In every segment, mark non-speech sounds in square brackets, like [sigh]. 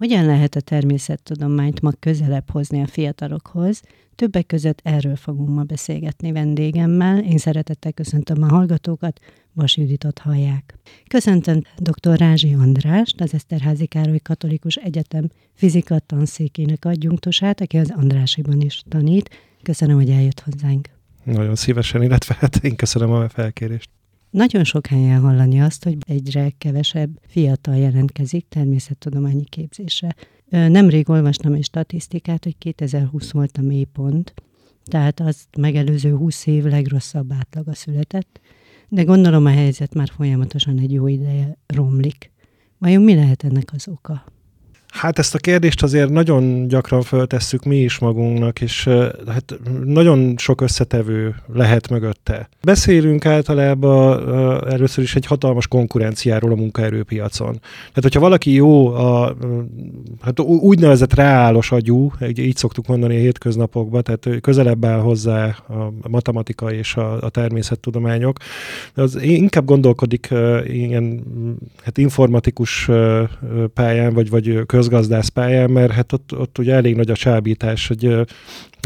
Hogyan lehet a természettudományt ma közelebb hozni a fiatalokhoz? Többek között erről fogunk ma beszélgetni vendégemmel. Én szeretettel köszöntöm a hallgatókat, Vas Juditot hallják. Köszöntöm dr. Rázsi Andrást, az Eszterházi Károly Katolikus Egyetem fizika tanszékének adjunktusát, aki az Andrásiban is tanít. Köszönöm, hogy eljött hozzánk. Nagyon szívesen, illetve hát én köszönöm a felkérést. Nagyon sok helyen hallani azt, hogy egyre kevesebb fiatal jelentkezik természettudományi képzésre. Nemrég olvastam egy statisztikát, hogy 2020 volt a mélypont, tehát az megelőző 20 év legrosszabb átlaga született, de gondolom a helyzet már folyamatosan egy jó ideje romlik. Vajon mi lehet ennek az oka? Hát ezt a kérdést azért nagyon gyakran föltesszük mi is magunknak, és hát nagyon sok összetevő lehet mögötte. Beszélünk általában először is egy hatalmas konkurenciáról a munkaerőpiacon. Tehát, hogyha valaki jó, a, hát úgynevezett reálos agyú, így szoktuk mondani a hétköznapokban, tehát közelebb áll hozzá a matematika és a, a természettudományok, az inkább gondolkodik ilyen hát informatikus pályán, vagy, vagy közgazdász pályán, mert hát ott, ott ugye elég nagy a csábítás, hogy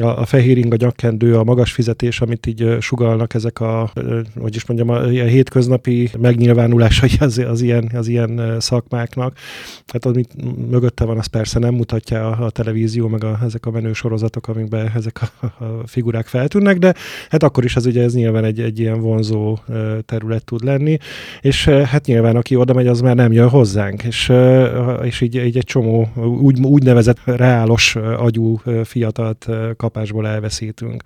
a, a fehér inga nyakkendő, a magas fizetés, amit így sugalnak ezek a, hogy is mondjam, a, a hétköznapi megnyilvánulásai az, az, ilyen, az ilyen szakmáknak. Hát amit mögötte van, az persze nem mutatja a, a televízió, meg a, ezek a menő sorozatok, amikben ezek a, a figurák feltűnnek, de hát akkor is az ugye ez nyilván egy, egy ilyen vonzó terület tud lenni, és hát nyilván aki oda megy, az már nem jön hozzánk, és, és így, így egy csomó úgy, úgynevezett reálos agyú fiatalt kapásból elveszítünk.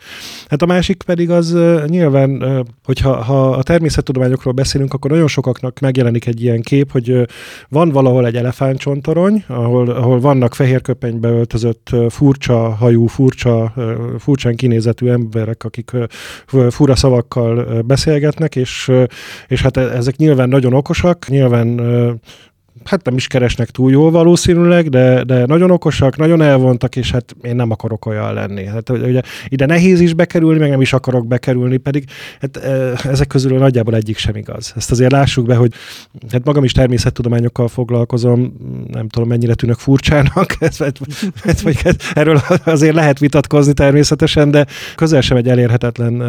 Hát a másik pedig az nyilván, hogyha ha a természettudományokról beszélünk, akkor nagyon sokaknak megjelenik egy ilyen kép, hogy van valahol egy elefántcsontorony, ahol, ahol vannak fehér köpenybe öltözött furcsa hajú, furcsa, furcsán kinézetű emberek, akik fura szavakkal beszélgetnek, és, és hát e-, ezek nyilván nagyon okosak, nyilván hát nem is keresnek túl jól valószínűleg, de, de nagyon okosak, nagyon elvontak, és hát én nem akarok olyan lenni. Hát ugye ide nehéz is bekerülni, meg nem is akarok bekerülni, pedig hát, ezek közül nagyjából egyik sem igaz. Ezt azért lássuk be, hogy hát magam is természettudományokkal foglalkozom, nem tudom mennyire tűnök furcsának, [laughs] ez, vagy erről azért lehet vitatkozni természetesen, de közel sem egy elérhetetlen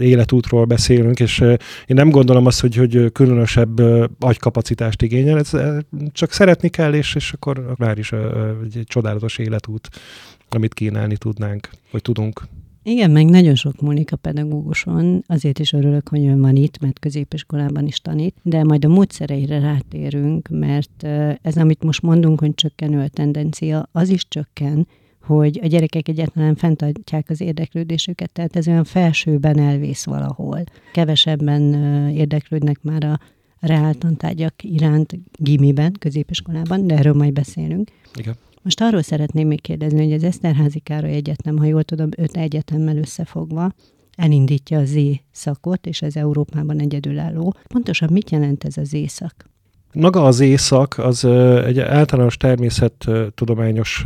életútról beszélünk, és én nem gondolom azt, hogy, hogy különösebb agykapacitást igényel, ez csak szeretni kell, és, és akkor már is egy, egy csodálatos életút, amit kínálni tudnánk, vagy tudunk. Igen, meg nagyon sok múlik a pedagóguson, azért is örülök, hogy ön van itt, mert középiskolában is tanít, de majd a módszereire rátérünk, mert ez, amit most mondunk, hogy csökkenő a tendencia, az is csökken, hogy a gyerekek egyáltalán fenntartják az érdeklődésüket, tehát ez olyan felsőben elvész valahol. Kevesebben érdeklődnek már a reáltantárgyak iránt gimiben, középiskolában, de erről majd beszélünk. Igen. Most arról szeretném még kérdezni, hogy az Eszterházi Károly Egyetem, ha jól tudom, öt egyetemmel összefogva, elindítja a Z szakot, és ez Európában egyedülálló. Pontosan mit jelent ez az szak? Maga az észak az egy általános természettudományos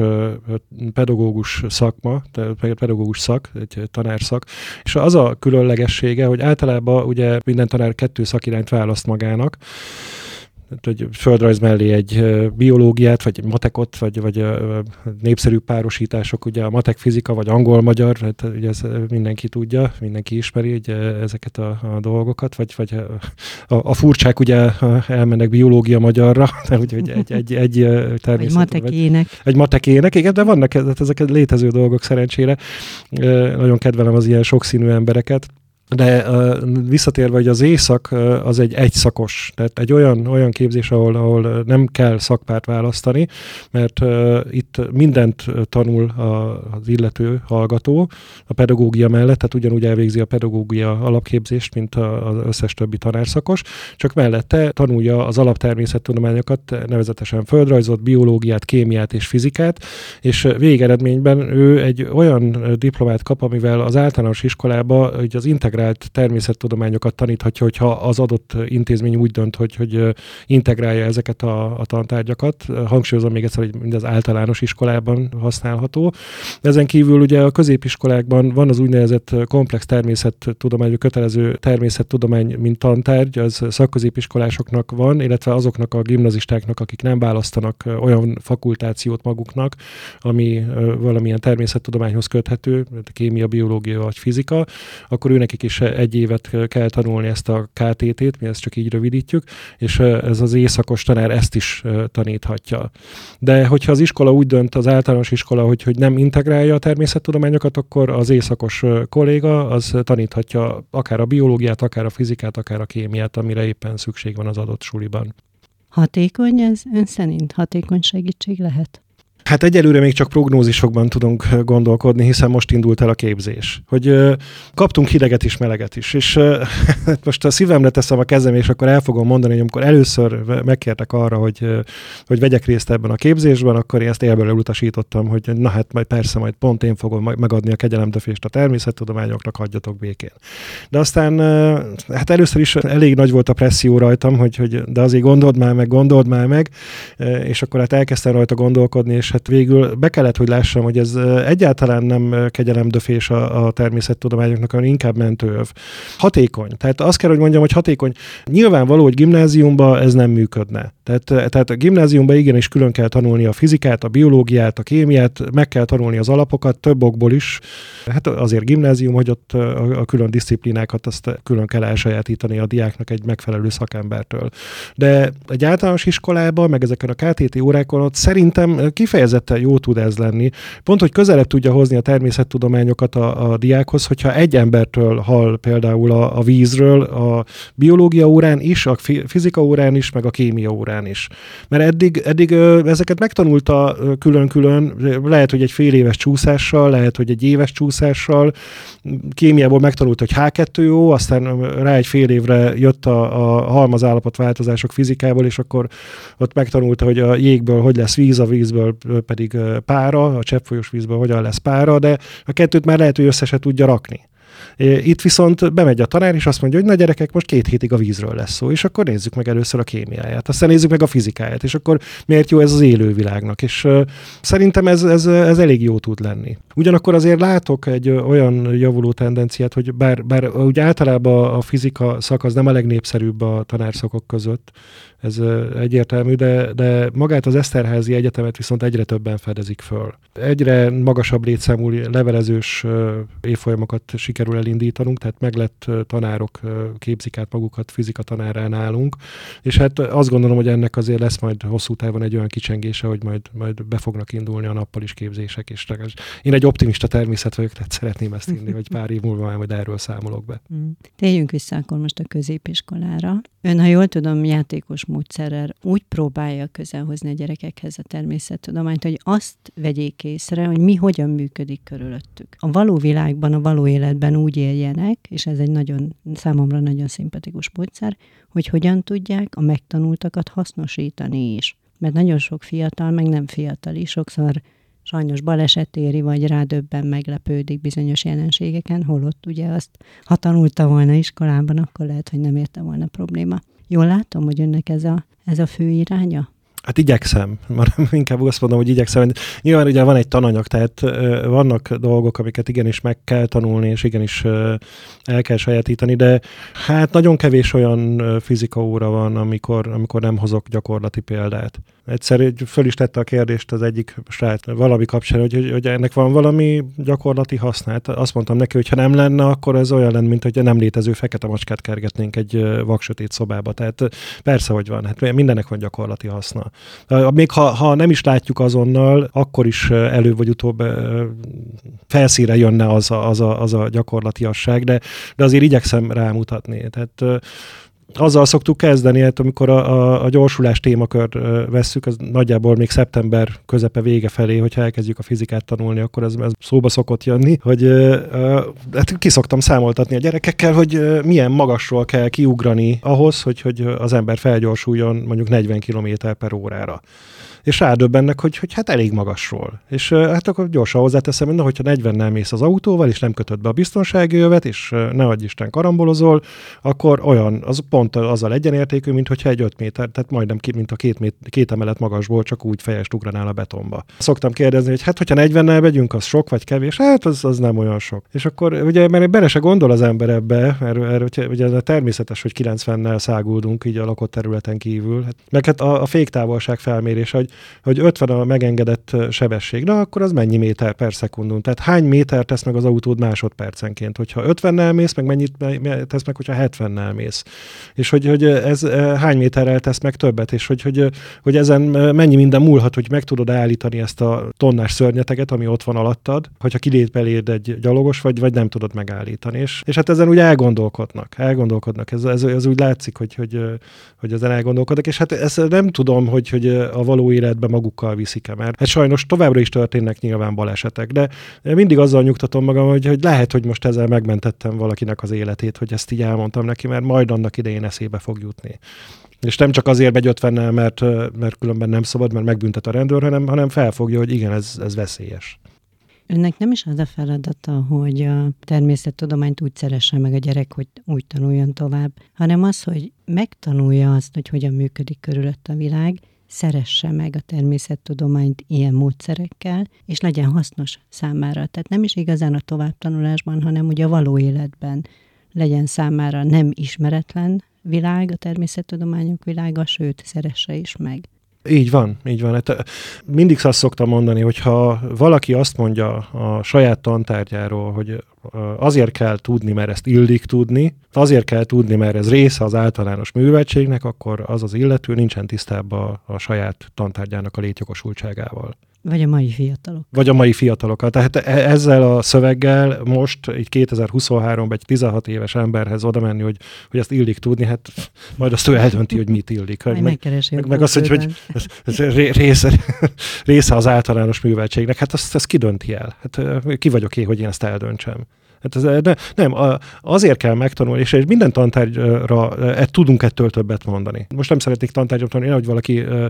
pedagógus szakma, pedagógus szak, egy tanárszak, és az a különlegessége, hogy általában ugye minden tanár kettő szakirányt választ magának, hogy földrajz mellé egy biológiát, vagy egy matekot, vagy, vagy népszerű párosítások, ugye a matek fizika, vagy angol-magyar, hát ugye ez mindenki tudja, mindenki ismeri ugye ezeket a, a dolgokat, vagy, vagy a, a furcsák ugye elmennek biológia magyarra, [laughs] de ugye egy, egy, egy természet. Egy matekének. Egy matekének, igen, de vannak ezek létező dolgok szerencsére. Nagyon kedvelem az ilyen sokszínű embereket. De uh, visszatérve, hogy az éjszak uh, az egy egyszakos, tehát egy olyan, olyan képzés, ahol, ahol nem kell szakpárt választani, mert uh, itt mindent tanul a, az illető hallgató a pedagógia mellett, tehát ugyanúgy elvégzi a pedagógia alapképzést, mint az összes többi tanárszakos, csak mellette tanulja az alaptermészettudományokat, nevezetesen földrajzot, biológiát, kémiát és fizikát, és végeredményben ő egy olyan diplomát kap, amivel az általános iskolába hogy az integrális integrált természettudományokat taníthatja, hogyha az adott intézmény úgy dönt, hogy, hogy integrálja ezeket a, a tantárgyakat. Hangsúlyozom még egyszer, hogy mindez általános iskolában használható. Ezen kívül ugye a középiskolákban van az úgynevezett komplex természettudomány, kötelező természettudomány, mint tantárgy, az szakközépiskolásoknak van, illetve azoknak a gimnazistáknak, akik nem választanak olyan fakultációt maguknak, ami valamilyen természettudományhoz köthető, kémia, biológia vagy fizika, akkor őnekik is egy évet kell tanulni ezt a KTT-t, mi ezt csak így rövidítjük, és ez az éjszakos tanár ezt is taníthatja. De hogyha az iskola úgy dönt, az általános iskola, hogy, hogy nem integrálja a természettudományokat, akkor az éjszakos kolléga az taníthatja akár a biológiát, akár a fizikát, akár a kémiát, amire éppen szükség van az adott suliban. Hatékony ez ön szerint? Hatékony segítség lehet? Hát egyelőre még csak prognózisokban tudunk gondolkodni, hiszen most indult el a képzés. Hogy kaptunk hideget is, meleget is. És [laughs] hát most a szívemre teszem a kezem, és akkor el fogom mondani, hogy amikor először megkértek arra, hogy, hogy vegyek részt ebben a képzésben, akkor én ezt élből elutasítottam, hogy na hát majd persze, majd pont én fogom megadni a kegyelemdöfést a természettudományoknak, hagyjatok békén. De aztán hát először is elég nagy volt a presszió rajtam, hogy, hogy de azért gondold már meg, gondold már meg, és akkor hát elkezdtem rajta gondolkodni, és hát végül be kellett, hogy lássam, hogy ez egyáltalán nem kegyelemdöfés a, a természettudományoknak, hanem inkább mentőöv. Hatékony. Tehát azt kell, hogy mondjam, hogy hatékony. Nyilvánvaló, hogy gimnáziumban ez nem működne. Tehát, tehát a gimnáziumban igenis külön kell tanulni a fizikát, a biológiát, a kémiát, meg kell tanulni az alapokat, több okból is. Hát azért gimnázium, hogy ott a, a külön disziplinákat azt külön kell elsajátítani a diáknak egy megfelelő szakembertől. De egy általános iskolában, meg ezeken a KTT órákon ott szerintem kifejezetten kifejezetten jó tud ez lenni. Pont, hogy közelebb tudja hozni a természettudományokat a, a diákhoz, hogyha egy embertől hall például a, a vízről, a biológia órán is, a fizika órán is, meg a kémia órán is. Mert eddig, eddig ezeket megtanulta külön-külön, lehet, hogy egy fél éves csúszással, lehet, hogy egy éves csúszással, kémiából megtanult, hogy H2 jó, aztán rá egy fél évre jött a, a halmazállapot változások fizikából, és akkor ott megtanulta, hogy a jégből hogy lesz víz, a vízből pedig pára, a cseppfolyós vízből hogyan lesz pára, de a kettőt már lehet, hogy össze se tudja rakni. Itt viszont bemegy a tanár, és azt mondja, hogy na gyerekek, most két hétig a vízről lesz szó, és akkor nézzük meg először a kémiáját, aztán nézzük meg a fizikáját, és akkor miért jó ez az élővilágnak, és szerintem ez, ez, ez elég jó tud lenni. Ugyanakkor azért látok egy olyan javuló tendenciát, hogy bár, bár úgy általában a fizika szak az nem a legnépszerűbb a tanárszakok között, ez egyértelmű, de, de magát az Eszterházi Egyetemet viszont egyre többen fedezik föl. Egyre magasabb létszámú levelezős évfolyamokat sikerül elindítanunk, tehát meglett tanárok képzik át magukat fizika tanárán nálunk, és hát azt gondolom, hogy ennek azért lesz majd hosszú távon egy olyan kicsengése, hogy majd, majd be fognak indulni a nappal is képzések, és én egy optimista természet vagyok, tehát szeretném ezt inni, hogy pár év múlva majd erről számolok be. Mm. Térjünk vissza akkor most a középiskolára. Ön, ha jól tudom, játékos módszerrel úgy próbálja közelhozni a gyerekekhez a természettudományt, hogy azt vegyék észre, hogy mi hogyan működik körülöttük. A való világban, a való életben úgy éljenek, és ez egy nagyon, számomra nagyon szimpatikus módszer, hogy hogyan tudják a megtanultakat hasznosítani is. Mert nagyon sok fiatal, meg nem fiatal is, sokszor sajnos baleset éri, vagy rádöbben meglepődik bizonyos jelenségeken, holott ugye azt, ha tanulta volna iskolában, akkor lehet, hogy nem érte volna probléma. Jól látom, hogy önnek ez a, ez a fő iránya? Hát igyekszem, már [laughs] inkább azt mondom, hogy igyekszem. Nyilván ugye van egy tananyag, tehát vannak dolgok, amiket igenis meg kell tanulni, és igenis el kell sajátítani, de hát nagyon kevés olyan fizika óra van, amikor, amikor nem hozok gyakorlati példát. Egyszer föl is tette a kérdést az egyik srác valami kapcsán, hogy, hogy, hogy ennek van valami gyakorlati hasznát. Azt mondtam neki, hogy ha nem lenne, akkor ez olyan lenne, mint hogy nem létező fekete macskát kergetnénk egy vaksötét szobába. Tehát persze, hogy van. Hát mindennek van gyakorlati haszna. Még ha, ha nem is látjuk azonnal, akkor is előbb vagy utóbb felszíre jönne az a, az a, az a gyakorlatiasság, de, de azért igyekszem rámutatni. Tehát azzal szoktuk kezdeni, hát amikor a, a, a gyorsulás témakör vesszük, az nagyjából még szeptember közepe vége felé, hogyha elkezdjük a fizikát tanulni, akkor ez, ez szóba szokott jönni, hogy uh, hát ki szoktam számoltatni a gyerekekkel, hogy uh, milyen magasról kell kiugrani ahhoz, hogy, hogy az ember felgyorsuljon mondjuk 40 km per órára és rádöbbennek, hogy, hogy hát elég magasról. És hát akkor gyorsan hozzáteszem, hogy na, hogyha 40-nel mész az autóval, és nem kötöd be a biztonsági jövet, és ne adj Isten karambolozol, akkor olyan, az pont azzal egyenértékű, mint hogyha egy 5 méter, tehát majdnem ki, mint a két, mét, két emelet magasból, csak úgy fejest ugranál a betonba. Szoktam kérdezni, hogy hát hogyha 40-nel megyünk, az sok vagy kevés? Hát az, az nem olyan sok. És akkor ugye, mert bele se gondol az ember ebbe, mert, mert ugye ez természetes, hogy 90-nel száguldunk így a lakott területen kívül. Hát, meg hát a, a féktávolság felmérése, hogy hogy 50 a megengedett sebesség, na akkor az mennyi méter per szekundum? Tehát hány méter tesz meg az autód másodpercenként? Hogyha 50-nel mész, meg mennyit tesz meg, hogyha 70-nel mész? És hogy, hogy ez hány méterrel tesz meg többet? És hogy, hogy, hogy ezen mennyi minden múlhat, hogy meg tudod állítani ezt a tonnás szörnyeteget, ami ott van alattad, hogyha kilép eléd egy gyalogos, vagy, vagy nem tudod megállítani. És, és hát ezen úgy elgondolkodnak, elgondolkodnak. Ez, ez, ez úgy látszik, hogy, hogy, hogy ezen elgondolkodnak, és hát ezt nem tudom, hogy, hogy a való élet életbe magukkal viszik-e, mert hát sajnos továbbra is történnek nyilván balesetek, de mindig azzal nyugtatom magam, hogy, hogy lehet, hogy most ezzel megmentettem valakinek az életét, hogy ezt így elmondtam neki, mert majd annak idején eszébe fog jutni. És nem csak azért megy 50 mert, mert különben nem szabad, mert megbüntet a rendőr, hanem, hanem felfogja, hogy igen, ez, ez veszélyes. Önnek nem is az a feladata, hogy a természettudományt úgy szeresse meg a gyerek, hogy úgy tanuljon tovább, hanem az, hogy megtanulja azt, hogy hogyan működik körülött a világ, szeresse meg a természettudományt ilyen módszerekkel, és legyen hasznos számára. Tehát nem is igazán a továbbtanulásban, hanem ugye a való életben legyen számára nem ismeretlen világ, a természettudományok világa, sőt, szeresse is meg. Így van, így van. Hát, mindig azt szoktam mondani, hogy ha valaki azt mondja a saját tantárgyáról, hogy azért kell tudni, mert ezt illik tudni, azért kell tudni, mert ez része az általános műveltségnek, akkor az az illető nincsen tisztában a saját tantárgyának a létjogosultságával. Vagy a mai fiatalok. Vagy a mai fiatalokat. Tehát e- ezzel a szöveggel most egy 2023 egy 16 éves emberhez oda menni, hogy, hogy ezt illik tudni, hát majd azt ő eldönti, hogy mit illik. Majd meg, meg, meg azt, hogy, hogy ez, ez része, része az általános műveltségnek. Hát azt, azt kidönti el. Hát ki vagyok én, hogy én ezt eldöntsem. Hát ez, ne, nem, azért kell megtanulni, és minden tantárgyra e, tudunk ettől többet mondani. Most nem szeretnék tantárgyat mondani, hogy valaki e,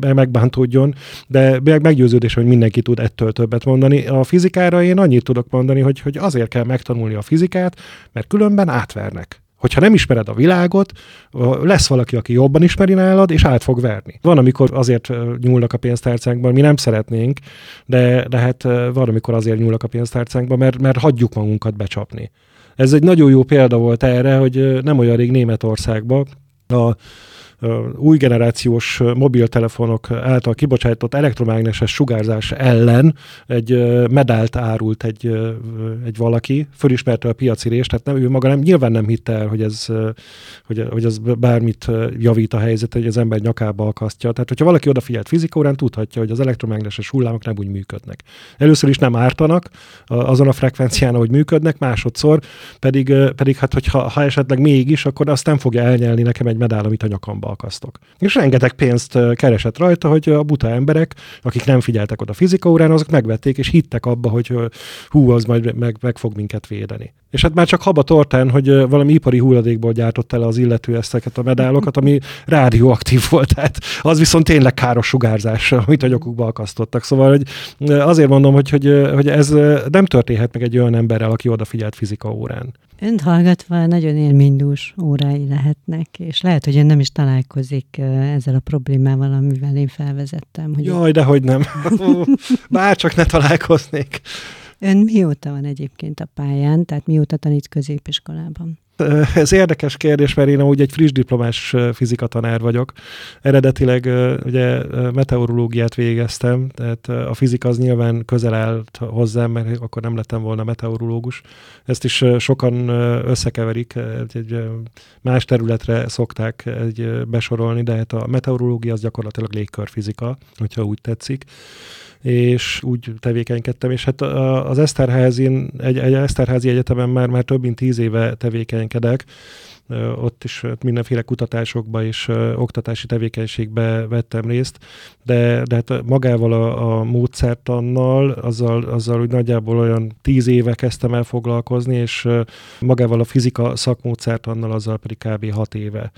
[laughs] megbántódjon, de meggyőződés, hogy mindenki tud ettől többet mondani. A fizikára én annyit tudok mondani, hogy, hogy azért kell megtanulni a fizikát, mert különben átvernek hogyha nem ismered a világot, lesz valaki, aki jobban ismeri nálad, és át fog verni. Van, amikor azért nyúlnak a pénztárcánkban, mi nem szeretnénk, de, de hát van, amikor azért nyúlnak a pénztárcánkban, mert, mert hagyjuk magunkat becsapni. Ez egy nagyon jó példa volt erre, hogy nem olyan rég Németországban a új generációs mobiltelefonok által kibocsátott elektromágneses sugárzás ellen egy medált árult egy, egy valaki, fölismerte a piaci részt, tehát nem, ő maga nem, nyilván nem hitte el, hogy ez, hogy, hogy ez bármit javít a helyzet, hogy az ember nyakába akasztja. Tehát, hogyha valaki odafigyelt fizikórán, tudhatja, hogy az elektromágneses hullámok nem úgy működnek. Először is nem ártanak azon a frekvencián, ahogy működnek, másodszor pedig, pedig hát, hogyha ha esetleg mégis, akkor azt nem fogja elnyelni nekem egy medál, amit a nyakamba lábba akasztok. És rengeteg pénzt keresett rajta, hogy a buta emberek, akik nem figyeltek oda órán, azok megvették, és hittek abba, hogy hú, az majd meg, meg fog minket védeni. És hát már csak haba tortán, hogy valami ipari hulladékból gyártott el az illető ezeket a medálokat, ami rádióaktív volt, tehát az viszont tényleg káros sugárzás, amit a nyakukba akasztottak. Szóval hogy azért mondom, hogy, hogy, hogy ez nem történhet meg egy olyan emberrel, aki odafigyelt fizika órán. Önt hallgatva nagyon élménydús órái lehetnek, és lehet, hogy ön nem is találkozik ezzel a problémával, amivel én felvezettem. Hogy Jaj, de hogy nem. [laughs] Bár csak ne találkoznék. Ön mióta van egyébként a pályán, tehát mióta tanít középiskolában? Ez érdekes kérdés, mert én úgy egy friss diplomás fizikatanár vagyok. Eredetileg ugye meteorológiát végeztem, tehát a fizika az nyilván közel állt hozzám, mert akkor nem lettem volna meteorológus. Ezt is sokan összekeverik, egy más területre szokták egy besorolni, de hát a meteorológia az gyakorlatilag légkörfizika, hogyha úgy tetszik és úgy tevékenykedtem, és hát az Eszterházin, egy, egy Eszterházi Egyetemen már, már több mint tíz éve tevékenykedek, ott is mindenféle kutatásokba és oktatási tevékenységbe vettem részt, de, de hát magával a, a módszertannal, azzal, azzal úgy nagyjából olyan tíz éve kezdtem el foglalkozni, és magával a fizika szakmódszertannal azzal pedig kb. hat éve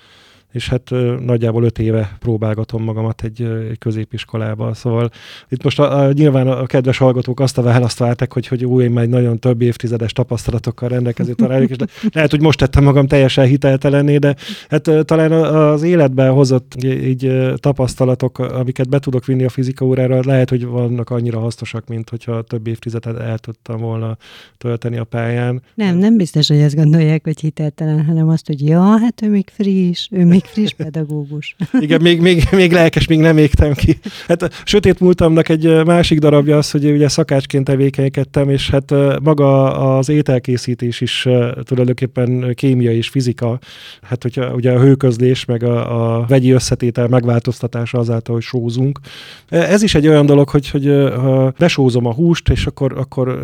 és hát nagyjából öt éve próbálgatom magamat egy, egy középiskolába. Szóval itt most a, a, nyilván a kedves hallgatók azt a választ várták, hogy, hogy új, én már nagyon több évtizedes tapasztalatokkal rendelkező tanárok, és de lehet, hogy most tettem magam teljesen hiteltelenné, de hát talán az életben hozott így tapasztalatok, amiket be tudok vinni a fizika órára, lehet, hogy vannak annyira hasznosak, mint hogyha több évtizedet el tudtam volna tölteni a pályán. Nem, nem biztos, hogy ezt gondolják, hogy hiteltelen, hanem azt, hogy ja, hát ő még friss, ő még még friss pedagógus. [laughs] Igen, még, még, még lelkes, még nem égtem ki. Hát a sötét múltamnak egy másik darabja az, hogy ugye szakácsként tevékenykedtem, és hát maga az ételkészítés is tulajdonképpen kémia és fizika. Hát hogyha ugye a hőközlés, meg a, a vegyi összetétel megváltoztatása azáltal, hogy sózunk. Ez is egy olyan dolog, hogy, hogy ha besózom a húst, és akkor, akkor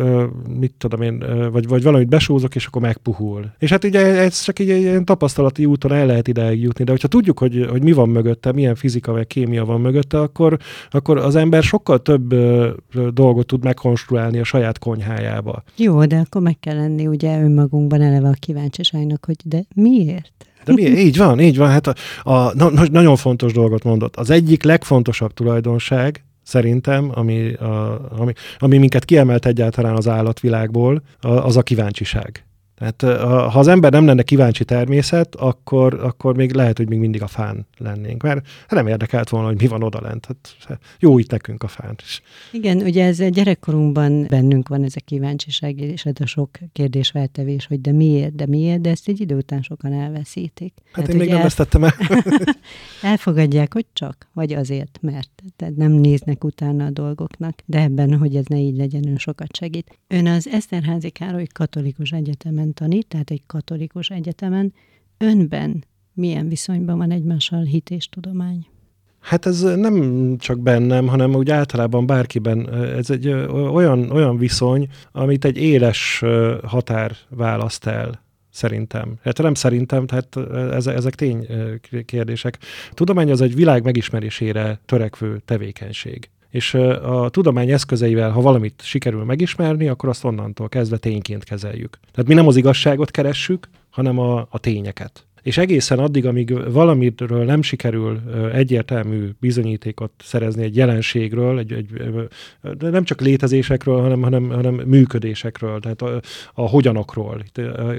mit tudom én, vagy, vagy valamit besózok, és akkor megpuhul. És hát ugye ez csak egy ilyen tapasztalati úton el lehet ideig jutni, de hogyha tudjuk, hogy, hogy mi van mögötte, milyen fizika vagy kémia van mögötte, akkor, akkor az ember sokkal több ö, dolgot tud megkonstruálni a saját konyhájába. Jó, de akkor meg kell lenni ugye önmagunkban eleve a kíváncsiságnak, hogy de miért? De mi? [laughs] Így van, így van. Hát a, a, na, nagyon fontos dolgot mondott. Az egyik legfontosabb tulajdonság, szerintem, ami, a, ami, ami minket kiemelt egyáltalán az állatvilágból, az a kíváncsiság. Tehát ha az ember nem lenne kíváncsi természet, akkor, akkor még lehet, hogy még mindig a fán lennénk. Mert hát nem érdekelt volna, hogy mi van odalent. Hát jó itt nekünk a fán is. Igen, ugye ez gyerekkorunkban bennünk van ez a kíváncsiság, és ez a sok kérdésfeltevés, hogy de miért, de miért, de ezt egy idő után sokan elveszítik. Hát Tehát, én még nem el... vesztettem el. [laughs] elfogadják, hogy csak, vagy azért, mert tehát nem néznek utána a dolgoknak, de ebben, hogy ez ne így legyen, ön sokat segít. Ön az Eszterházi Károly Katolikus Egyetemen egyetemen tanít, tehát egy katolikus egyetemen, önben milyen viszonyban van egymással hit és tudomány? Hát ez nem csak bennem, hanem úgy általában bárkiben. Ez egy olyan, olyan viszony, amit egy éles határ választ el szerintem. Hát nem szerintem, tehát ezek tény kérdések. Tudomány az egy világ megismerésére törekvő tevékenység és a tudomány eszközeivel, ha valamit sikerül megismerni, akkor azt onnantól kezdve tényként kezeljük. Tehát mi nem az igazságot keressük, hanem a, a tényeket. És egészen addig, amíg valamiről nem sikerül egyértelmű bizonyítékot szerezni egy jelenségről, egy, egy, nem csak létezésekről, hanem, hanem, hanem működésekről, tehát a, a hogyanokról.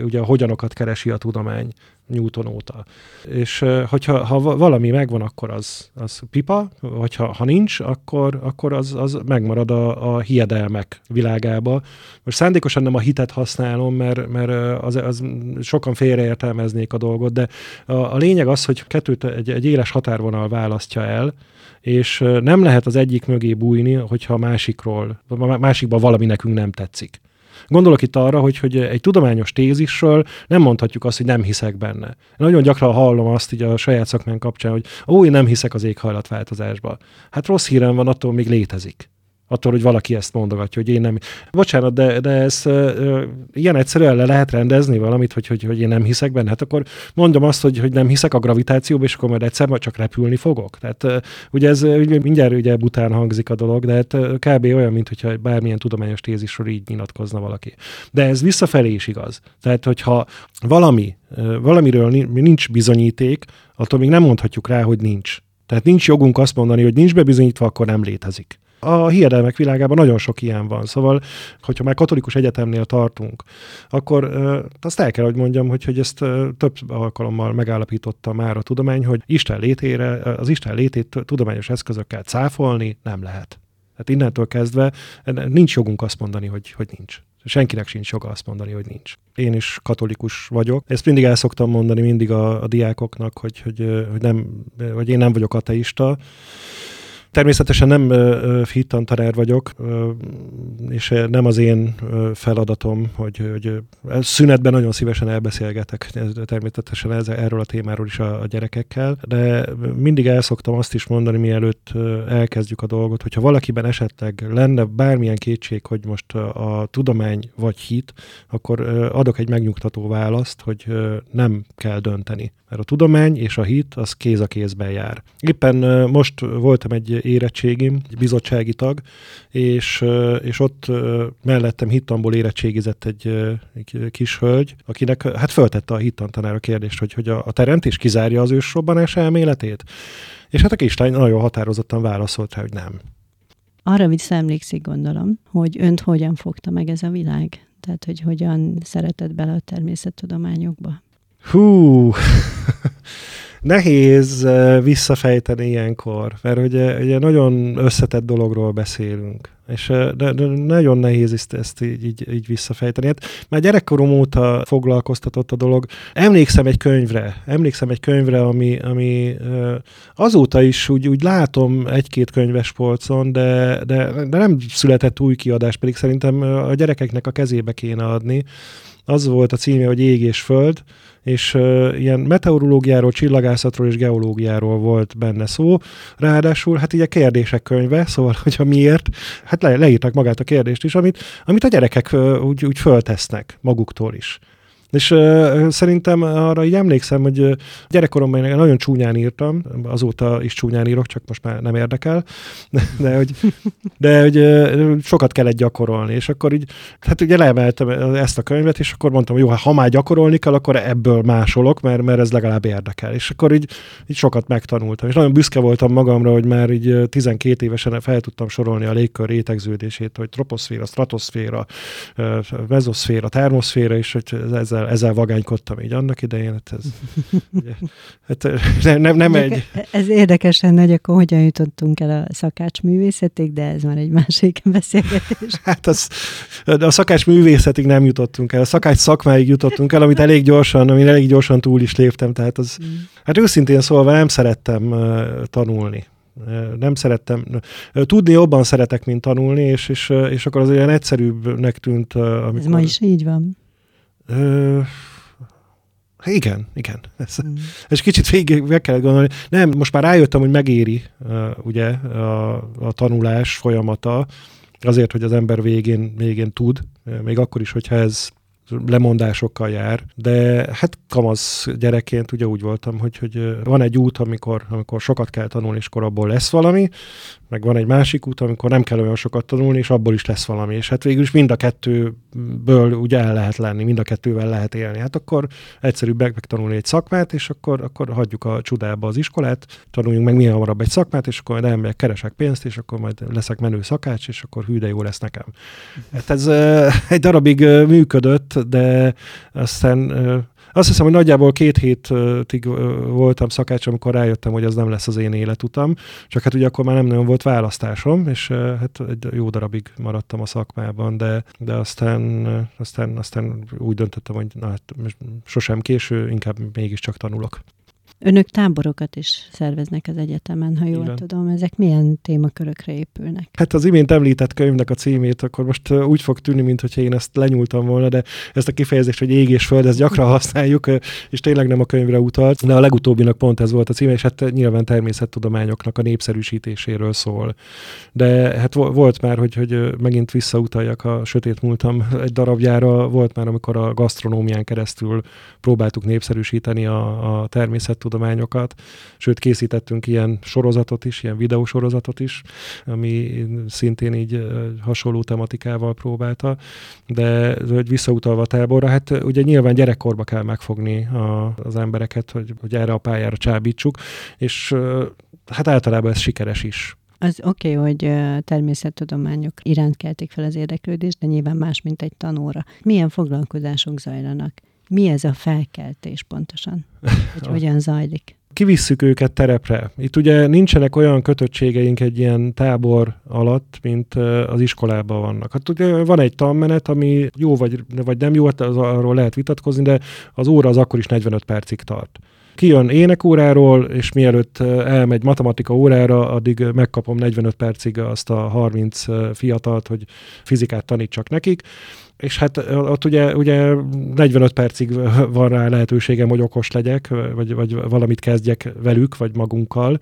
Ugye a hogyanokat keresi a tudomány. Newton óta. És hogyha ha valami megvan, akkor az, az pipa, vagy ha, ha nincs, akkor, akkor az, az megmarad a, a hiedelmek világába. Most szándékosan nem a hitet használom, mert, mert az, az sokan félreértelmeznék a dolgot, de a, a lényeg az, hogy kettőt egy, egy éles határvonal választja el, és nem lehet az egyik mögé bújni, hogyha a másikról, a másikban valami nekünk nem tetszik. Gondolok itt arra, hogy, hogy egy tudományos tézisről nem mondhatjuk azt, hogy nem hiszek benne. Nagyon gyakran hallom azt így a saját szakmán kapcsán, hogy ó, én nem hiszek az éghajlatváltozásba. Hát rossz hírem van, attól még létezik attól, hogy valaki ezt mondogatja, hogy én nem. Bocsánat, de, de ez uh, ilyen egyszerűen le lehet rendezni valamit, hogy, hogy, hogy én nem hiszek benne. Hát akkor mondom azt, hogy, hogy nem hiszek a gravitációba, és akkor majd egyszer majd csak repülni fogok. Tehát ugye ez mindjárt ugye bután hangzik a dolog, de hát uh, kb. olyan, mint hogyha bármilyen tudományos tézisről így nyilatkozna valaki. De ez visszafelé is igaz. Tehát, hogyha valami, valamiről nincs bizonyíték, attól még nem mondhatjuk rá, hogy nincs. Tehát nincs jogunk azt mondani, hogy nincs bebizonyítva, akkor nem létezik. A hiedelmek világában nagyon sok ilyen van, szóval, hogyha már katolikus egyetemnél tartunk, akkor azt el kell, hogy mondjam, hogy, hogy ezt több alkalommal megállapította már a tudomány, hogy Isten létére, az Isten létét tudományos eszközökkel cáfolni nem lehet. Tehát innentől kezdve nincs jogunk azt mondani, hogy, hogy nincs. Senkinek sincs joga azt mondani, hogy nincs. Én is katolikus vagyok. Ezt mindig el szoktam mondani mindig a, a diákoknak, hogy, hogy, hogy, nem, hogy én nem vagyok ateista, Természetesen nem hittantanár vagyok, és nem az én feladatom, hogy, hogy szünetben nagyon szívesen elbeszélgetek természetesen ez, erről a témáról is a, a gyerekekkel, de mindig el szoktam azt is mondani, mielőtt elkezdjük a dolgot, hogyha valakiben esetleg lenne bármilyen kétség, hogy most a tudomány vagy hit, akkor adok egy megnyugtató választ, hogy nem kell dönteni. Mert a tudomány és a hit az kéz a kézben jár. Éppen most voltam egy érettségim, egy bizottsági tag, és, és ott mellettem hittamból érettségizett egy, egy kis hölgy, akinek hát föltette a hittantanár a kérdést, hogy, hogy a, a teremtés kizárja az ősrobbanás elméletét. És hát a kislány nagyon határozottan válaszolt rá, hogy nem. Arra visszaemlékszik, gondolom, hogy önt hogyan fogta meg ez a világ? Tehát, hogy hogyan szeretett bele a természettudományokba? Hú, [laughs] nehéz visszafejteni ilyenkor, mert ugye, ugye nagyon összetett dologról beszélünk, és de, de nagyon nehéz ezt, ezt így, így, így visszafejteni. Hát már gyerekkorom óta foglalkoztatott a dolog. Emlékszem egy könyvre, emlékszem egy könyvre, ami, ami azóta is úgy, úgy látom egy-két könyves polcon, de, de, de nem született új kiadás, pedig szerintem a gyerekeknek a kezébe kéne adni. Az volt a címe, hogy Ég és Föld, és uh, ilyen meteorológiáról, csillagászatról és geológiáról volt benne szó. Ráadásul hát ugye kérdések könyve, szóval, [laughs] hogyha miért, hát le, leírtak magát a kérdést is, amit, amit a gyerekek uh, úgy, úgy föltesznek maguktól is. És uh, szerintem arra így emlékszem, hogy gyerekkoromban én nagyon csúnyán írtam, azóta is csúnyán írok, csak most már nem érdekel, [laughs] de hogy, de hogy uh, sokat kellett gyakorolni, és akkor így, hát ugye leemeltem ezt a könyvet, és akkor mondtam, hogy jó, hát ha már gyakorolni kell, akkor ebből másolok, mert, mert ez legalább érdekel. És akkor így, így sokat megtanultam, és nagyon büszke voltam magamra, hogy már így 12 évesen fel tudtam sorolni a légkör rétegződését, hogy troposzféra, stratoszféra, mezoszféra, termoszféra, és hogy ezzel ezzel, vagánykodtam így annak idején. Hát ez, ugye, hát nem, nem, nem egy... Ez érdekesen hogy akkor hogyan jutottunk el a szakács művészetig, de ez már egy másik [laughs] beszélgetés. Hát az, a szakács művészetig nem jutottunk el, a szakács szakmáig jutottunk el, amit elég gyorsan, amit elég gyorsan túl is léptem, tehát az, mm. hát őszintén szólva nem szerettem uh, tanulni nem szerettem, tudni jobban szeretek, mint tanulni, és, és, és akkor az olyan egyszerűbbnek tűnt. Amikor... Ez ma is így van. Ö, igen, igen. Ez, mm. És kicsit végig meg kell gondolni. Nem, most már rájöttem, hogy megéri uh, ugye a, a tanulás folyamata, azért, hogy az ember végén, végén tud, még akkor is, hogyha ez lemondásokkal jár, de hát kamasz gyerekként ugye úgy voltam, hogy, hogy van egy út, amikor, amikor sokat kell tanulni, és akkor abból lesz valami, meg van egy másik út, amikor nem kell olyan sokat tanulni, és abból is lesz valami. És hát végül is mind a kettőből ugye el lehet lenni, mind a kettővel lehet élni. Hát akkor egyszerűbb megtanulni egy szakmát, és akkor, akkor hagyjuk a csodába az iskolát, tanuljunk meg milyen hamarabb egy szakmát, és akkor elmegyek, keresek pénzt, és akkor majd leszek menő szakács, és akkor hű, de jó lesz nekem. Hát ez egy darabig működött, de aztán azt hiszem, hogy nagyjából két hétig voltam szakács, amikor rájöttem, hogy az nem lesz az én életutam, csak hát ugye akkor már nem nagyon volt választásom, és hát egy jó darabig maradtam a szakmában, de, de aztán, aztán, aztán úgy döntöttem, hogy na, hát sosem késő, inkább mégiscsak tanulok. Önök táborokat is szerveznek az egyetemen, ha jól Igen. tudom. Ezek milyen témakörökre épülnek? Hát az imént említett könyvnek a címét, akkor most úgy fog tűnni, mintha én ezt lenyúltam volna, de ezt a kifejezést, hogy ég és föld, ezt gyakran használjuk, és tényleg nem a könyvre utalt, de a legutóbbinak pont ez volt a címe, és hát nyilván természettudományoknak a népszerűsítéséről szól. De hát volt már, hogy, hogy megint visszautaljak a sötét múltam egy darabjára, volt már, amikor a gasztronómián keresztül próbáltuk népszerűsíteni a, a természet tudományokat, sőt készítettünk ilyen sorozatot is, ilyen videósorozatot is, ami szintén így hasonló tematikával próbálta, de hogy visszautalva táborra, hát ugye nyilván gyerekkorba kell megfogni a, az embereket, hogy, hogy erre a pályára csábítsuk, és hát általában ez sikeres is. Az oké, okay, hogy természettudományok iránt keltik fel az érdeklődést, de nyilván más, mint egy tanóra. Milyen foglalkozások zajlanak? Mi ez a felkeltés pontosan? Hogy [laughs] hogyan zajlik? kivisszük őket terepre. Itt ugye nincsenek olyan kötöttségeink egy ilyen tábor alatt, mint az iskolában vannak. Hát ugye van egy tanmenet, ami jó vagy, vagy nem jó, hát az, arról lehet vitatkozni, de az óra az akkor is 45 percig tart. kijön énekóráról, és mielőtt elmegy matematika órára, addig megkapom 45 percig azt a 30 fiatalt, hogy fizikát tanítsak nekik, és hát ott ugye, ugye 45 percig van rá lehetőségem, hogy okos legyek, vagy, vagy valamit kezdjek velük, vagy magunkkal.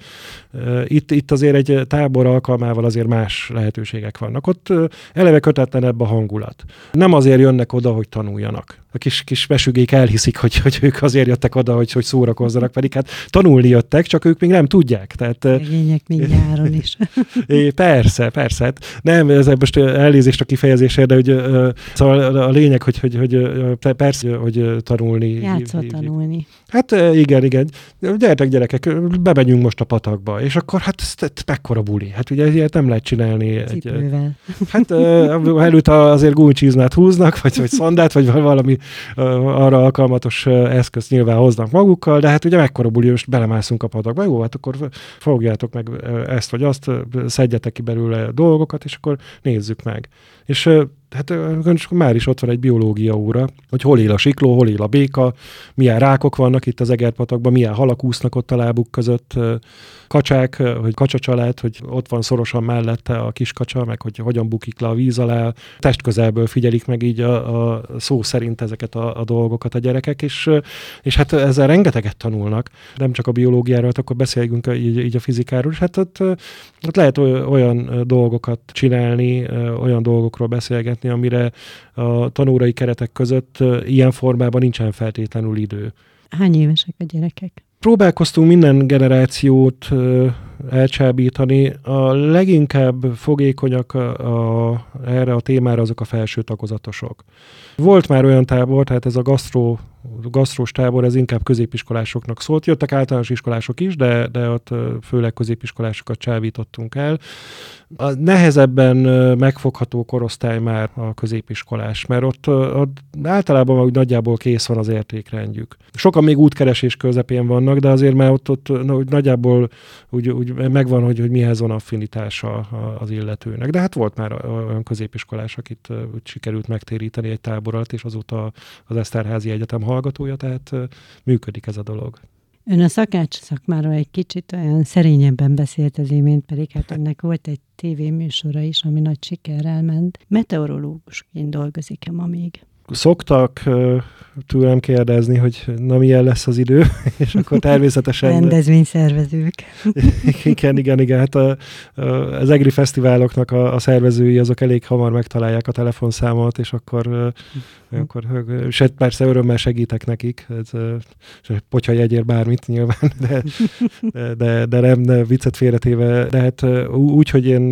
Itt, itt azért egy tábor alkalmával azért más lehetőségek vannak. Ott eleve kötetlenebb a hangulat. Nem azért jönnek oda, hogy tanuljanak. A kis, kis mesügék elhiszik, hogy, hogy ők azért jöttek oda, hogy, hogy szórakozzanak, pedig hát tanulni jöttek, csak ők még nem tudják. Tehát, Regények még nyáron is. [laughs] é, persze, persze. Hát nem, ez most elnézést a kifejezésért, de hogy Szóval a lényeg, hogy, hogy, hogy persze, hogy tanulni. Játszva tanulni. Hát igen, igen. Gyertek gyerekek, bemegyünk most a patakba, és akkor hát ez, ez mekkora buli. Hát ugye ilyet nem lehet csinálni. Cipővel. Egy, hát előtt azért gúnycsizmát húznak, vagy, vagy szondát, vagy valami arra alkalmatos eszközt nyilván hoznak magukkal, de hát ugye mekkora buli, most belemászunk a patakba. Jó, hát akkor fogjátok meg ezt vagy azt, szedjetek ki belőle dolgokat, és akkor nézzük meg. És hát már is ott van egy biológia óra, hogy hol él a sikló, hol él a béka, milyen rákok vannak itt az Egerpatakban, milyen halak úsznak ott a lábuk között, kacsák, hogy kacsacsalád, hogy ott van szorosan mellette a kis kacsa, meg hogy hogyan bukik le a víz alá. Testközelből figyelik meg így a, a szó szerint ezeket a, a dolgokat a gyerekek, és, és hát ezzel rengeteget tanulnak. Nem csak a biológiáról, hát akkor beszélgünk így, így a fizikáról, és hát ott, ott lehet olyan dolgokat csinálni, olyan dolgokról beszélgetni, amire a tanórai keretek között ilyen formában nincsen feltétlenül idő. Hány évesek a gyerekek? Próbálkoztunk minden generációt elcsábítani. A leginkább fogékonyak a, a, erre a témára azok a felső tagozatosok. Volt már olyan tábor, tehát ez a gasztró, gasztrós tábor, ez inkább középiskolásoknak szólt. Jöttek általános iskolások is, de, de ott főleg középiskolásokat csábítottunk el. A nehezebben megfogható korosztály már a középiskolás, mert ott, ott általában úgy nagyjából kész van az értékrendjük. Sokan még útkeresés közepén vannak, de azért már ott, ott úgy nagyjából úgy, úgy megvan, hogy, hogy mihez van affinitása az illetőnek. De hát volt már olyan középiskolás, akit sikerült megtéríteni egy tábor alatt, és azóta az Eszterházi Egyetem hallgatója, tehát működik ez a dolog. Ön a szakács szakmáról egy kicsit olyan szerényebben beszélt az imént, pedig hát ennek volt egy tévéműsora is, ami nagy sikerrel ment. Meteorológusként dolgozik-e ma még? Szoktak tőlem kérdezni, hogy na milyen lesz az idő, [laughs] és akkor természetesen... Rendezvényszervezők. [laughs] igen, igen, igen. Hát a, a, az EGRI fesztiváloknak a, a szervezői azok elég hamar megtalálják a telefonszámot, és akkor, hm. akkor és hát persze örömmel segítek nekik, ez, hogyha jegyér bármit nyilván, de, de, de nem, de viccet félretéve, de hát úgy, hogy én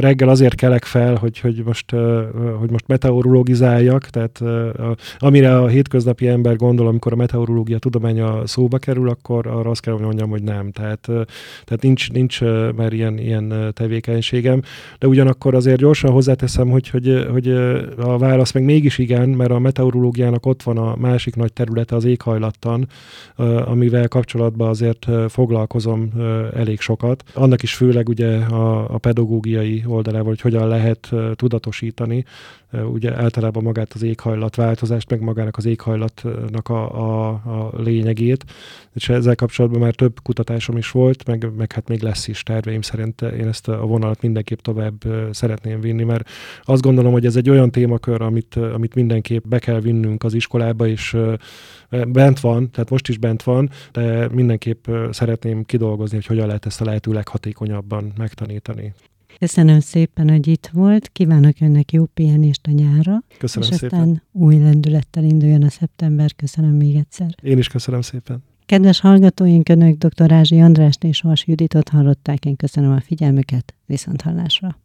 reggel azért kelek fel, hogy, hogy, most, hogy most meteorologizáljak, tehát amire a hét hétköznapi ember gondol, amikor a meteorológia tudománya szóba kerül, akkor arra azt kell, hogy mondjam, hogy nem. Tehát, tehát nincs, nincs már ilyen, ilyen tevékenységem, de ugyanakkor azért gyorsan hozzáteszem, hogy, hogy, hogy a válasz meg mégis igen, mert a meteorológiának ott van a másik nagy területe az éghajlattan, amivel kapcsolatban azért foglalkozom elég sokat. Annak is főleg ugye a, a pedagógiai oldalával, hogy hogyan lehet tudatosítani ugye általában magát az éghajlatváltozást, meg magának az éghajlatnak a, a, a lényegét, és ezzel kapcsolatban már több kutatásom is volt, meg, meg hát még lesz is terveim szerint én ezt a vonalat mindenképp tovább szeretném vinni, mert azt gondolom, hogy ez egy olyan témakör, amit, amit mindenképp be kell vinnünk az iskolába, és bent van, tehát most is bent van, de mindenképp szeretném kidolgozni, hogy hogyan lehet ezt a lehető leghatékonyabban megtanítani. Köszönöm szépen, hogy itt volt. Kívánok önnek jó pihenést a nyárra. Köszönöm és szépen. aztán új lendülettel induljon a szeptember. Köszönöm még egyszer. Én is köszönöm szépen. Kedves hallgatóink, Önök dr. Ázsi Andrást és Vas Juditot hallották. Én köszönöm a figyelmüket. Viszont hallásra.